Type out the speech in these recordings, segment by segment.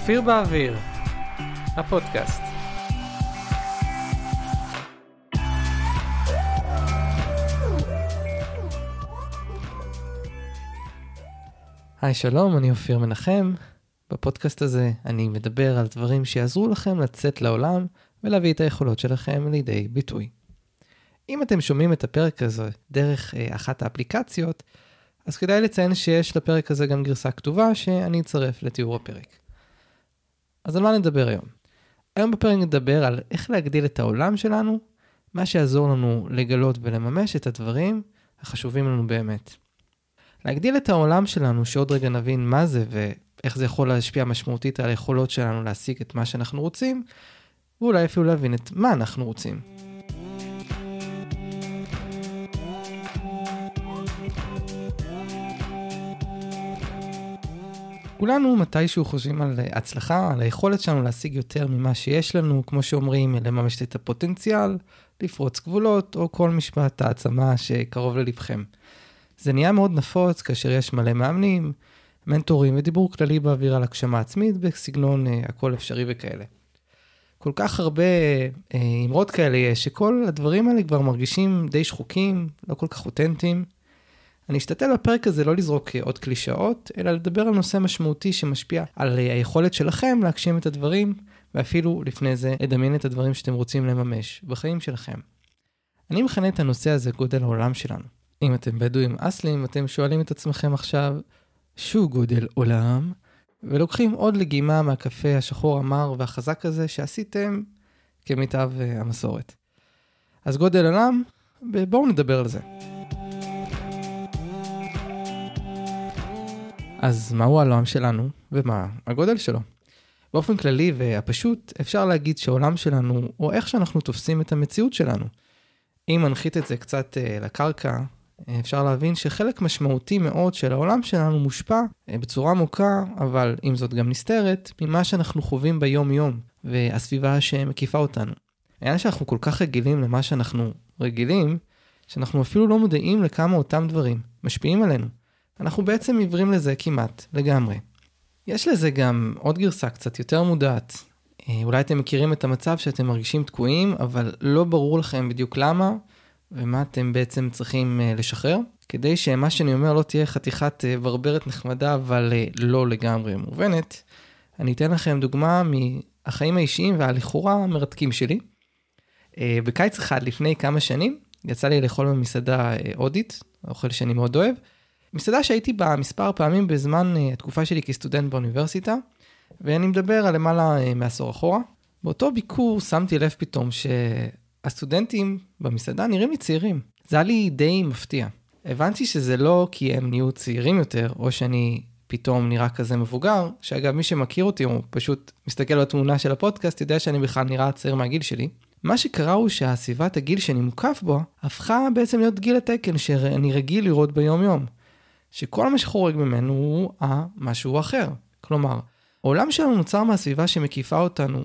אופיר באוויר, הפודקאסט. היי שלום, אני אופיר מנחם. בפודקאסט הזה אני מדבר על דברים שיעזרו לכם לצאת לעולם ולהביא את היכולות שלכם לידי ביטוי. אם אתם שומעים את הפרק הזה דרך אה, אחת האפליקציות, אז כדאי לציין שיש לפרק הזה גם גרסה כתובה שאני אצרף לתיאור הפרק. אז על מה נדבר היום? היום בפרק נדבר על איך להגדיל את העולם שלנו, מה שיעזור לנו לגלות ולממש את הדברים החשובים לנו באמת. להגדיל את העולם שלנו, שעוד רגע נבין מה זה ואיך זה יכול להשפיע משמעותית על היכולות שלנו להשיג את מה שאנחנו רוצים, ואולי אפילו להבין את מה אנחנו רוצים. כולנו מתישהו חושבים על הצלחה, על היכולת שלנו להשיג יותר ממה שיש לנו, כמו שאומרים, לממש את הפוטנציאל, לפרוץ גבולות, או כל משפט העצמה שקרוב ללבכם. זה נהיה מאוד נפוץ כאשר יש מלא מאמנים, מנטורים ודיבור כללי באוויר על הגשמה עצמית בסגנון uh, הכל אפשרי וכאלה. כל כך הרבה uh, אמרות כאלה יש, שכל הדברים האלה כבר מרגישים די שחוקים, לא כל כך אותנטיים. אני אשתדל בפרק הזה לא לזרוק עוד קלישאות, אלא לדבר על נושא משמעותי שמשפיע על היכולת שלכם להגשים את הדברים, ואפילו לפני זה לדמיין את הדברים שאתם רוצים לממש בחיים שלכם. אני מכנה את הנושא הזה גודל העולם שלנו. אם אתם בדואים אסלים, אתם שואלים את עצמכם עכשיו, שו גודל עולם? ולוקחים עוד לגימה מהקפה השחור המר והחזק הזה שעשיתם כמיטב uh, המסורת. אז גודל עולם, בואו נדבר על זה. אז מהו העולם שלנו ומה הגודל שלו? באופן כללי והפשוט, אפשר להגיד שהעולם שלנו, או איך שאנחנו תופסים את המציאות שלנו. אם מנחית את זה קצת uh, לקרקע, אפשר להבין שחלק משמעותי מאוד של העולם שלנו מושפע uh, בצורה עמוקה, אבל עם זאת גם נסתרת, ממה שאנחנו חווים ביום-יום, והסביבה שמקיפה אותנו. העניין שאנחנו כל כך רגילים למה שאנחנו רגילים, שאנחנו אפילו לא מודעים לכמה אותם דברים משפיעים עלינו. אנחנו בעצם עיוורים לזה כמעט לגמרי. יש לזה גם עוד גרסה קצת יותר מודעת. אה, אולי אתם מכירים את המצב שאתם מרגישים תקועים, אבל לא ברור לכם בדיוק למה ומה אתם בעצם צריכים אה, לשחרר. כדי שמה שאני אומר לא תהיה חתיכת אה, ברברת נחמדה, אבל לא לגמרי מובנת, אני אתן לכם דוגמה מהחיים האישיים והלכאורה המרתקים שלי. בקיץ אחד לפני כמה שנים, יצא לי לאכול במסעדה הודית, אוכל שאני מאוד אוהב, מסעדה שהייתי בה מספר פעמים בזמן uh, התקופה שלי כסטודנט באוניברסיטה, ואני מדבר על למעלה uh, מעשור אחורה. באותו ביקור שמתי לב פתאום שהסטודנטים במסעדה נראים לי צעירים. זה היה לי די מפתיע. הבנתי שזה לא כי הם נהיו צעירים יותר, או שאני פתאום נראה כזה מבוגר, שאגב, מי שמכיר אותי, הוא פשוט מסתכל בתמונה של הפודקאסט, יודע שאני בכלל נראה צעיר מהגיל שלי. מה שקרה הוא שהסביבת הגיל שאני מוקף בו, הפכה בעצם להיות גיל התקן שאני רגיל לראות ביום-יום. שכל מה שחורג ממנו הוא המשהו אחר. כלומר, העולם שלנו נוצר מהסביבה שמקיפה אותנו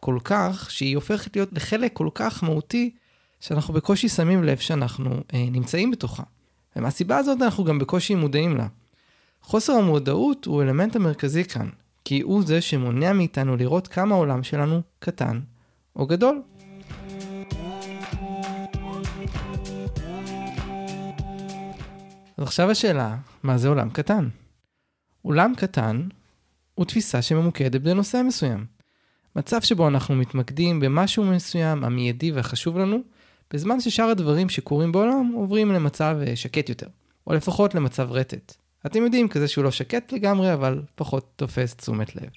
כל כך, שהיא הופכת להיות לחלק כל כך מהותי, שאנחנו בקושי שמים לב שאנחנו אה, נמצאים בתוכה. ומהסיבה הזאת אנחנו גם בקושי מודעים לה. חוסר המודעות הוא אלמנט המרכזי כאן, כי הוא זה שמונע מאיתנו לראות כמה העולם שלנו קטן או גדול. אז עכשיו השאלה, מה זה עולם קטן? עולם קטן הוא תפיסה שממוקדת בנושא מסוים. מצב שבו אנחנו מתמקדים במשהו מסוים, המיידי והחשוב לנו, בזמן ששאר הדברים שקורים בעולם עוברים למצב אה, שקט יותר, או לפחות למצב רטט. אתם יודעים, כזה שהוא לא שקט לגמרי, אבל פחות תופס תשומת לב.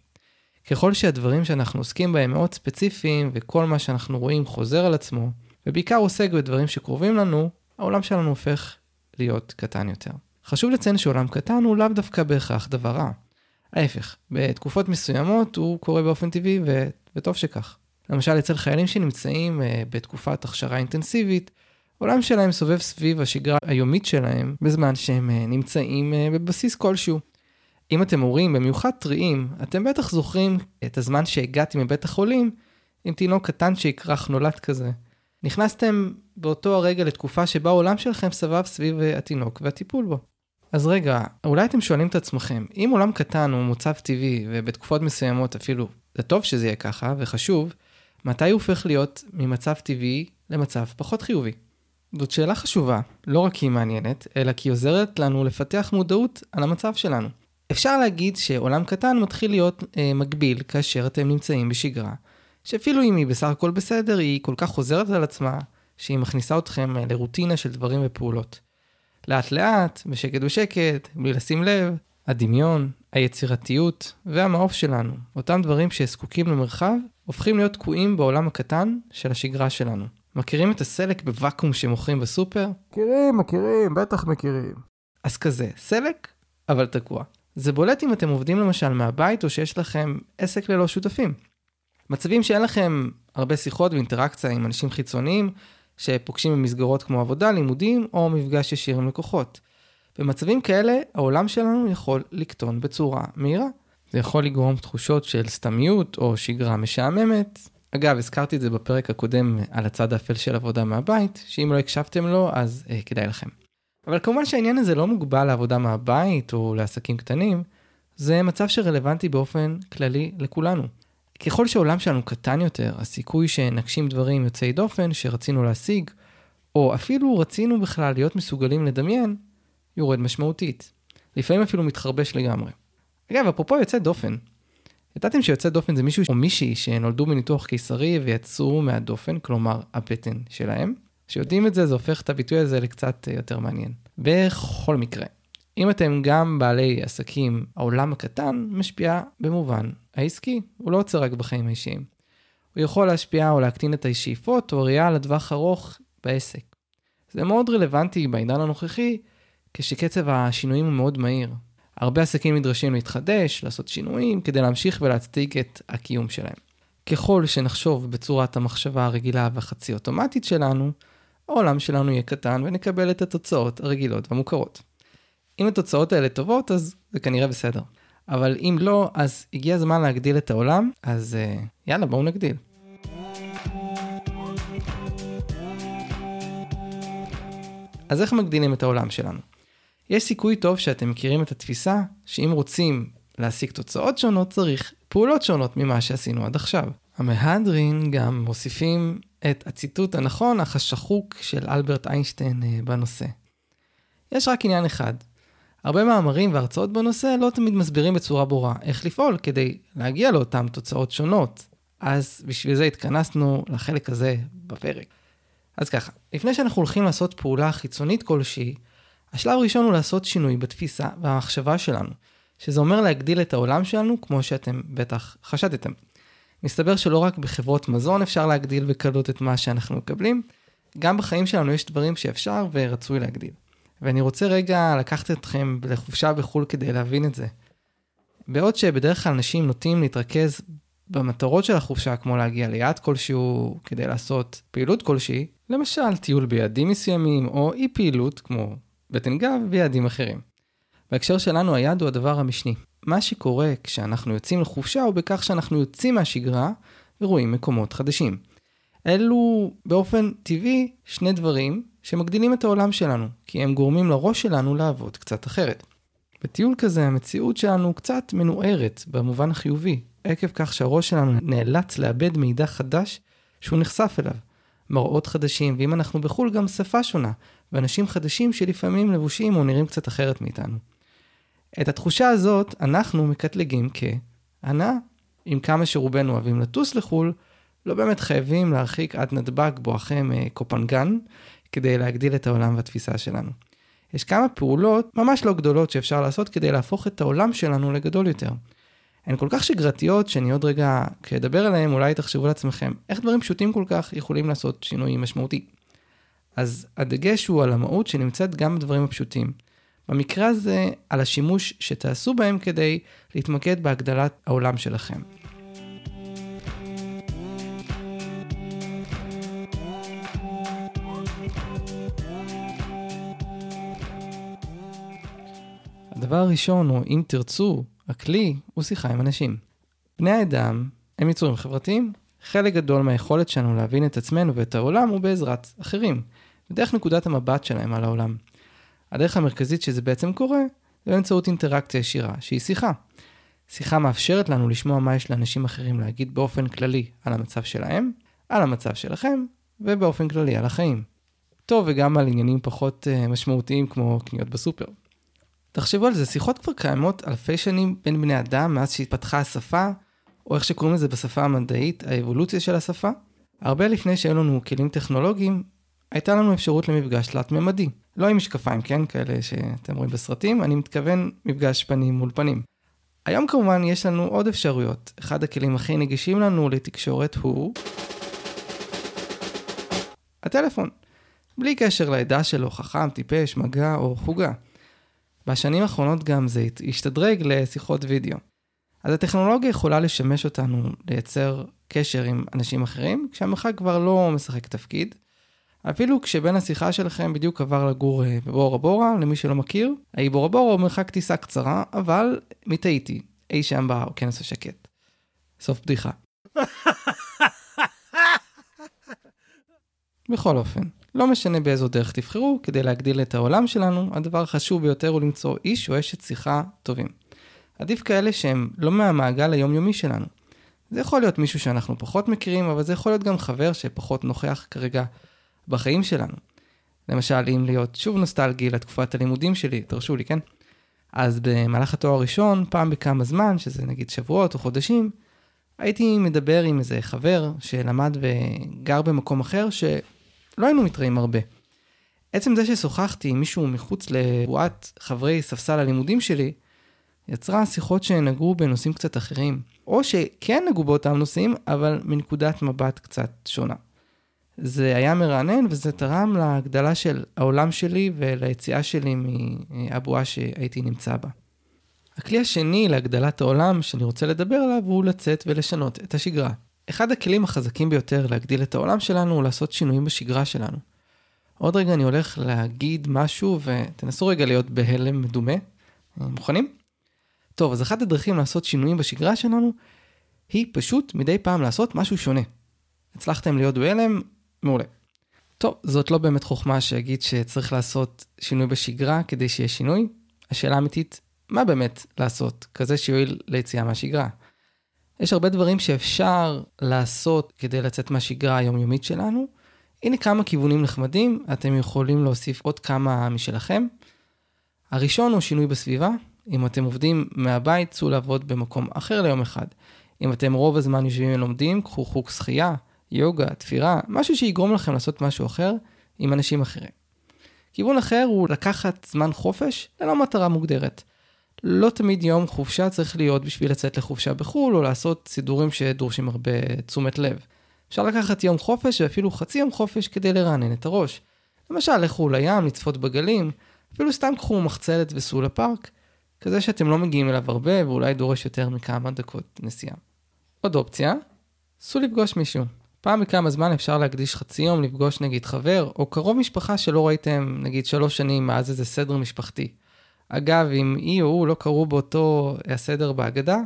ככל שהדברים שאנחנו עוסקים בהם מאוד ספציפיים, וכל מה שאנחנו רואים חוזר על עצמו, ובעיקר עוסק בדברים שקרובים לנו, העולם שלנו הופך להיות קטן יותר. חשוב לציין שעולם קטן הוא לאו דווקא בהכרח דבר רע. ההפך, בתקופות מסוימות הוא קורה באופן טבעי ו... וטוב שכך. למשל אצל חיילים שנמצאים uh, בתקופת הכשרה אינטנסיבית, עולם שלהם סובב סביב השגרה היומית שלהם בזמן שהם uh, נמצאים uh, בבסיס כלשהו. אם אתם הורים, במיוחד טריים, אתם בטח זוכרים את הזמן שהגעתי מבית החולים עם תינוק קטן שיקרח נולד כזה. נכנסתם באותו הרגע לתקופה שבה העולם שלכם סבב סביב התינוק והטיפול בו. אז רגע, אולי אתם שואלים את עצמכם, אם עולם קטן הוא מוצב טבעי, ובתקופות מסוימות אפילו, זה טוב שזה יהיה ככה, וחשוב, מתי הוא הופך להיות ממצב טבעי למצב פחות חיובי? זאת שאלה חשובה, לא רק כי היא מעניינת, אלא כי היא עוזרת לנו לפתח מודעות על המצב שלנו. אפשר להגיד שעולם קטן מתחיל להיות אה, מגביל כאשר אתם נמצאים בשגרה, שאפילו אם היא בסך הכל בסדר, היא כל כך חוזרת על עצמה, שהיא מכניסה אתכם אה, לרוטינה של דברים ופעולות. לאט לאט, בשקט בשקט, בלי לשים לב, הדמיון, היצירתיות והמעוף שלנו, אותם דברים שזקוקים למרחב, הופכים להיות תקועים בעולם הקטן של השגרה שלנו. מכירים את הסלק בוואקום שמוכרים בסופר? מכירים, מכירים, בטח מכירים. אז כזה, סלק, אבל תקוע. זה בולט אם אתם עובדים למשל מהבית או שיש לכם עסק ללא שותפים. מצבים שאין לכם הרבה שיחות ואינטראקציה עם אנשים חיצוניים שפוגשים במסגרות כמו עבודה, לימודים או מפגש ישיר עם לקוחות. במצבים כאלה העולם שלנו יכול לקטון בצורה מהירה. זה יכול לגרום תחושות של סתמיות או שגרה משעממת. אגב, הזכרתי את זה בפרק הקודם על הצד האפל של עבודה מהבית, שאם לא הקשבתם לו אז אה, כדאי לכם. אבל כמובן שהעניין הזה לא מוגבל לעבודה מהבית או לעסקים קטנים, זה מצב שרלוונטי באופן כללי לכולנו. ככל שהעולם שלנו קטן יותר, הסיכוי שנגשים דברים יוצאי דופן שרצינו להשיג, או אפילו רצינו בכלל להיות מסוגלים לדמיין, יורד משמעותית. לפעמים אפילו מתחרבש לגמרי. אגב, אפרופו יוצא דופן, ידעתם שיוצא דופן זה מישהו או מישהי שנולדו בניתוח קיסרי ויצאו מהדופן, כלומר הבטן שלהם? כשיודעים את זה, זה הופך את הביטוי הזה לקצת יותר מעניין. בכל מקרה, אם אתם גם בעלי עסקים, העולם הקטן משפיע במובן העסקי, הוא לא עוצר רק בחיים האישיים. הוא יכול להשפיע או להקטין את השאיפות או ראייה לטווח ארוך בעסק. זה מאוד רלוונטי בעידן הנוכחי, כשקצב השינויים הוא מאוד מהיר. הרבה עסקים נדרשים להתחדש, לעשות שינויים, כדי להמשיך ולהצדיק את הקיום שלהם. ככל שנחשוב בצורת המחשבה הרגילה והחצי אוטומטית שלנו, העולם שלנו יהיה קטן ונקבל את התוצאות הרגילות והמוכרות. אם התוצאות האלה טובות, אז זה כנראה בסדר. אבל אם לא, אז הגיע הזמן להגדיל את העולם, אז uh, יאללה, בואו נגדיל. אז איך מגדילים את העולם שלנו? יש סיכוי טוב שאתם מכירים את התפיסה שאם רוצים להשיג תוצאות שונות צריך פעולות שונות ממה שעשינו עד עכשיו. המהדרין גם מוסיפים את הציטוט הנכון אך השחוק של אלברט איינשטיין אה, בנושא. יש רק עניין אחד, הרבה מאמרים והרצאות בנושא לא תמיד מסבירים בצורה ברורה איך לפעול כדי להגיע לאותן תוצאות שונות. אז בשביל זה התכנסנו לחלק הזה בפרק. אז ככה, לפני שאנחנו הולכים לעשות פעולה חיצונית כלשהי, השלב הראשון הוא לעשות שינוי בתפיסה והמחשבה שלנו, שזה אומר להגדיל את העולם שלנו כמו שאתם בטח חשדתם. מסתבר שלא רק בחברות מזון אפשר להגדיל בקלות את מה שאנחנו מקבלים, גם בחיים שלנו יש דברים שאפשר ורצוי להגדיל. ואני רוצה רגע לקחת אתכם לחופשה בחו"ל כדי להבין את זה. בעוד שבדרך כלל אנשים נוטים להתרכז במטרות של החופשה, כמו להגיע ליעד כלשהו כדי לעשות פעילות כלשהי, למשל טיול ביעדים מסוימים, או אי פעילות כמו בטן גב ביעדים אחרים. בהקשר שלנו היעד הוא הדבר המשני. מה שקורה כשאנחנו יוצאים לחופשה הוא בכך שאנחנו יוצאים מהשגרה ורואים מקומות חדשים. אלו באופן טבעי שני דברים שמגדילים את העולם שלנו, כי הם גורמים לראש שלנו לעבוד קצת אחרת. בטיול כזה המציאות שלנו קצת מנוערת במובן החיובי, עקב כך שהראש שלנו נאלץ לאבד מידע חדש שהוא נחשף אליו. מראות חדשים, ואם אנחנו בחו"ל גם שפה שונה, ואנשים חדשים שלפעמים לבושים או נראים קצת אחרת מאיתנו. את התחושה הזאת אנחנו מקטלגים כהנאה. עם כמה שרובנו אוהבים לטוס לחו"ל, לא באמת חייבים להרחיק עד נתב"ג בואכם קופנגן, כדי להגדיל את העולם והתפיסה שלנו. יש כמה פעולות ממש לא גדולות שאפשר לעשות כדי להפוך את העולם שלנו לגדול יותר. הן כל כך שגרתיות שאני עוד רגע, כשאדבר עליהן אולי תחשבו לעצמכם איך דברים פשוטים כל כך יכולים לעשות שינוי משמעותי. אז הדגש הוא על המהות שנמצאת גם בדברים הפשוטים. במקרה הזה, על השימוש שתעשו בהם כדי להתמקד בהגדלת העולם שלכם. הדבר הראשון, או אם תרצו, הכלי, הוא שיחה עם אנשים. בני האדם הם יצורים חברתיים. חלק גדול מהיכולת שלנו להבין את עצמנו ואת העולם הוא בעזרת אחרים, ודרך נקודת המבט שלהם על העולם. הדרך המרכזית שזה בעצם קורה, זה באמצעות אינטראקציה ישירה, שהיא שיחה. שיחה מאפשרת לנו לשמוע מה יש לאנשים אחרים להגיד באופן כללי על המצב שלהם, על המצב שלכם, ובאופן כללי על החיים. טוב, וגם על עניינים פחות uh, משמעותיים כמו קניות בסופר. תחשבו על זה, שיחות כבר קיימות אלפי שנים בין בני אדם מאז שהתפתחה השפה, או איך שקוראים לזה בשפה המדעית, האבולוציה של השפה. הרבה לפני שהיו לנו כלים טכנולוגיים, הייתה לנו אפשרות למפגש תלת-ממדי. לא עם משקפיים, כן? כאלה שאתם רואים בסרטים, אני מתכוון מפגש פנים מול פנים. היום כמובן יש לנו עוד אפשרויות. אחד הכלים הכי נגישים לנו לתקשורת הוא... הטלפון. בלי קשר לעדה שלו, חכם, טיפש, מגע או חוגה. בשנים האחרונות גם זה השתדרג לשיחות וידאו. אז הטכנולוגיה יכולה לשמש אותנו לייצר קשר עם אנשים אחרים, כשהמרחק כבר לא משחק תפקיד. אפילו כשבין השיחה שלכם בדיוק עבר לגור אה, בבורה בורה, למי שלא מכיר, האי בורה בורה הוא מרחק טיסה קצרה, אבל מטעיתי, אי שם בכנס השקט. סוף בדיחה. בכל אופן, לא משנה באיזו דרך תבחרו, כדי להגדיל את העולם שלנו, הדבר החשוב ביותר הוא למצוא איש או אשת שיחה טובים. עדיף כאלה שהם לא מהמעגל היומיומי שלנו. זה יכול להיות מישהו שאנחנו פחות מכירים, אבל זה יכול להיות גם חבר שפחות נוכח כרגע בחיים שלנו. למשל, אם להיות שוב נוסטלגי לתקופת הלימודים שלי, תרשו לי, כן? אז במהלך התואר הראשון, פעם בכמה זמן, שזה נגיד שבועות או חודשים, הייתי מדבר עם איזה חבר שלמד וגר במקום אחר, שלא היינו מתראים הרבה. עצם זה ששוחחתי עם מישהו מחוץ לבועת חברי ספסל הלימודים שלי, יצרה שיחות שנגעו בנושאים קצת אחרים, או שכן נגעו באותם נושאים, אבל מנקודת מבט קצת שונה. זה היה מרענן וזה תרם להגדלה של העולם שלי וליציאה שלי מהבועה שהייתי נמצא בה. הכלי השני להגדלת העולם שאני רוצה לדבר עליו הוא לצאת ולשנות את השגרה. אחד הכלים החזקים ביותר להגדיל את העולם שלנו הוא לעשות שינויים בשגרה שלנו. עוד רגע אני הולך להגיד משהו ותנסו רגע להיות בהלם מדומה. מוכנים? טוב, אז אחת הדרכים לעשות שינויים בשגרה שלנו היא פשוט מדי פעם לעשות משהו שונה. הצלחתם להיות בהלם? מעולה. טוב, זאת לא באמת חוכמה שיגיד שצריך לעשות שינוי בשגרה כדי שיהיה שינוי. השאלה האמיתית, מה באמת לעשות כזה שיועיל ליציאה מהשגרה? יש הרבה דברים שאפשר לעשות כדי לצאת מהשגרה היומיומית שלנו. הנה כמה כיוונים נחמדים, אתם יכולים להוסיף עוד כמה משלכם. הראשון הוא שינוי בסביבה. אם אתם עובדים מהבית, צאו לעבוד במקום אחר ליום אחד. אם אתם רוב הזמן יושבים ולומדים, קחו חוג שחייה, יוגה, תפירה, משהו שיגרום לכם לעשות משהו אחר עם אנשים אחרים. כיוון אחר הוא לקחת זמן חופש ללא מטרה מוגדרת. לא תמיד יום חופשה צריך להיות בשביל לצאת לחופשה בחו"ל או לעשות סידורים שדורשים הרבה תשומת לב. אפשר לקחת יום חופש ואפילו חצי יום חופש כדי לרענן את הראש. למשל, לכו לים, לצפות בגלים, אפילו סתם קחו מחצלת וסעו לפארק, כזה שאתם לא מגיעים אליו הרבה ואולי דורש יותר מכמה דקות נסיעה. עוד אופציה, סעו לפגוש מישהו. פעם בכמה זמן אפשר להקדיש חצי יום לפגוש נגיד חבר, או קרוב משפחה שלא ראיתם נגיד שלוש שנים מאז איזה סדר משפחתי. אגב, אם היא או הוא לא קראו באותו הסדר בהגדה,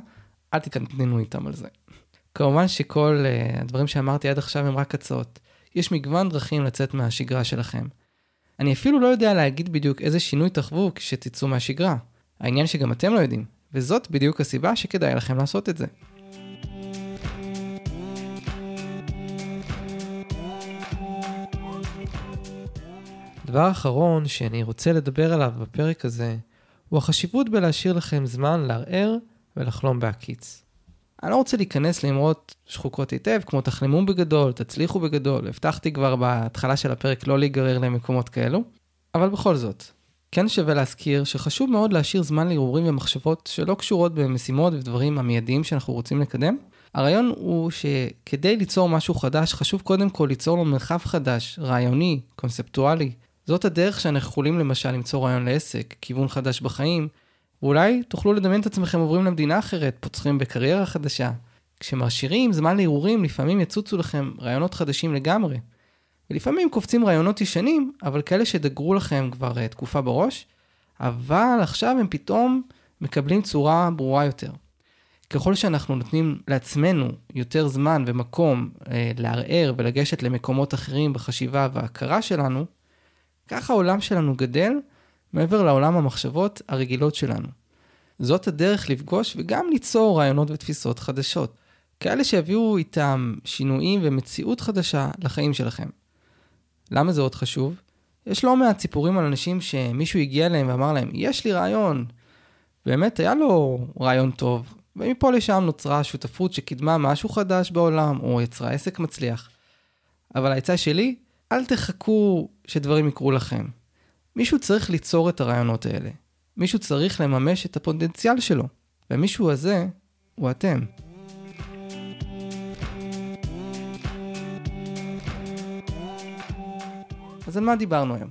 אל תתקננו איתם על זה. כמובן שכל uh, הדברים שאמרתי עד עכשיו הם רק הצעות. יש מגוון דרכים לצאת מהשגרה שלכם. אני אפילו לא יודע להגיד בדיוק איזה שינוי תחוו כשתצאו מהשגרה. העניין שגם אתם לא יודעים, וזאת בדיוק הסיבה שכדאי לכם לעשות את זה. דבר אחרון שאני רוצה לדבר עליו בפרק הזה, הוא החשיבות בלהשאיר לכם זמן לערער ולחלום בהקיץ. אני לא רוצה להיכנס לאמרות שחוקות היטב, כמו תחלמו בגדול, תצליחו בגדול, הבטחתי כבר בהתחלה של הפרק לא להיגרר למקומות כאלו, אבל בכל זאת, כן שווה להזכיר שחשוב מאוד להשאיר זמן לערעורים ומחשבות שלא קשורות במשימות ודברים המיידיים שאנחנו רוצים לקדם. הרעיון הוא שכדי ליצור משהו חדש, חשוב קודם כל ליצור לו מרחב חדש, רעיוני, קונספטואלי, זאת הדרך שאנחנו יכולים למשל למצוא רעיון לעסק, כיוון חדש בחיים, ואולי תוכלו לדמיין את עצמכם עוברים למדינה אחרת, פוצחים בקריירה חדשה. כשמעשירים זמן לערעורים, לפעמים יצוצו לכם רעיונות חדשים לגמרי. ולפעמים קופצים רעיונות ישנים, אבל כאלה שדגרו לכם כבר uh, תקופה בראש, אבל עכשיו הם פתאום מקבלים צורה ברורה יותר. ככל שאנחנו נותנים לעצמנו יותר זמן ומקום uh, לערער ולגשת למקומות אחרים בחשיבה וההכרה שלנו, ככה העולם שלנו גדל, מעבר לעולם המחשבות הרגילות שלנו. זאת הדרך לפגוש וגם ליצור רעיונות ותפיסות חדשות, כאלה שיביאו איתם שינויים ומציאות חדשה לחיים שלכם. למה זה עוד חשוב? יש לא מעט סיפורים על אנשים שמישהו הגיע אליהם ואמר להם, יש לי רעיון. באמת היה לו רעיון טוב, ומפה לשם נוצרה שותפות שקידמה משהו חדש בעולם, או יצרה עסק מצליח. אבל העצה שלי, אל תחכו שדברים יקרו לכם. מישהו צריך ליצור את הרעיונות האלה. מישהו צריך לממש את הפוטנציאל שלו. והמישהו הזה הוא אתם. אז על מה דיברנו היום?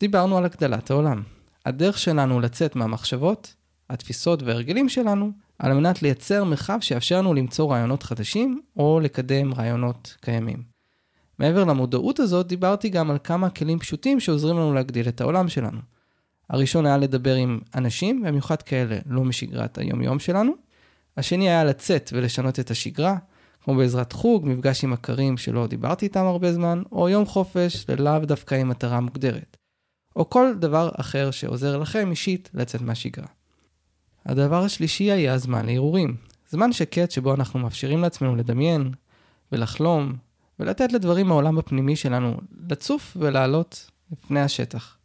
דיברנו על הגדלת העולם. הדרך שלנו לצאת מהמחשבות, התפיסות וההרגלים שלנו, על מנת לייצר מרחב שיאפשר לנו למצוא רעיונות חדשים, או לקדם רעיונות קיימים. מעבר למודעות הזאת, דיברתי גם על כמה כלים פשוטים שעוזרים לנו להגדיל את העולם שלנו. הראשון היה לדבר עם אנשים, במיוחד כאלה לא משגרת היום-יום שלנו. השני היה לצאת ולשנות את השגרה, כמו בעזרת חוג, מפגש עם מכרים שלא דיברתי איתם הרבה זמן, או יום חופש ללאו דווקא עם מטרה מוגדרת. או כל דבר אחר שעוזר לכם אישית לצאת מהשגרה. הדבר השלישי היה זמן להרהורים. זמן שקט שבו אנחנו מאפשרים לעצמנו לדמיין ולחלום ולתת לדברים מהעולם הפנימי שלנו לצוף ולעלות לפני השטח.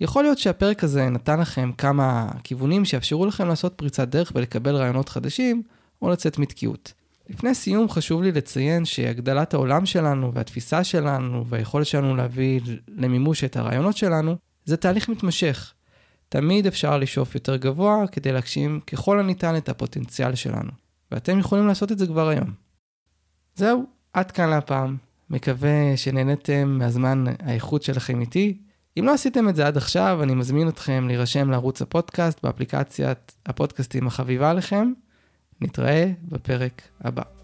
יכול להיות שהפרק הזה נתן לכם כמה כיוונים שיאפשרו לכם לעשות פריצת דרך ולקבל רעיונות חדשים או לצאת מתקיעות. לפני סיום חשוב לי לציין שהגדלת העולם שלנו והתפיסה שלנו והיכולת שלנו להביא למימוש את הרעיונות שלנו זה תהליך מתמשך. תמיד אפשר לשאוף יותר גבוה כדי להגשים ככל הניתן את הפוטנציאל שלנו, ואתם יכולים לעשות את זה כבר היום. זהו, עד כאן להפעם. מקווה שנהנתם מהזמן האיכות שלכם איתי. אם לא עשיתם את זה עד עכשיו, אני מזמין אתכם להירשם לערוץ הפודקאסט באפליקציית הפודקאסטים החביבה עליכם. נתראה בפרק הבא.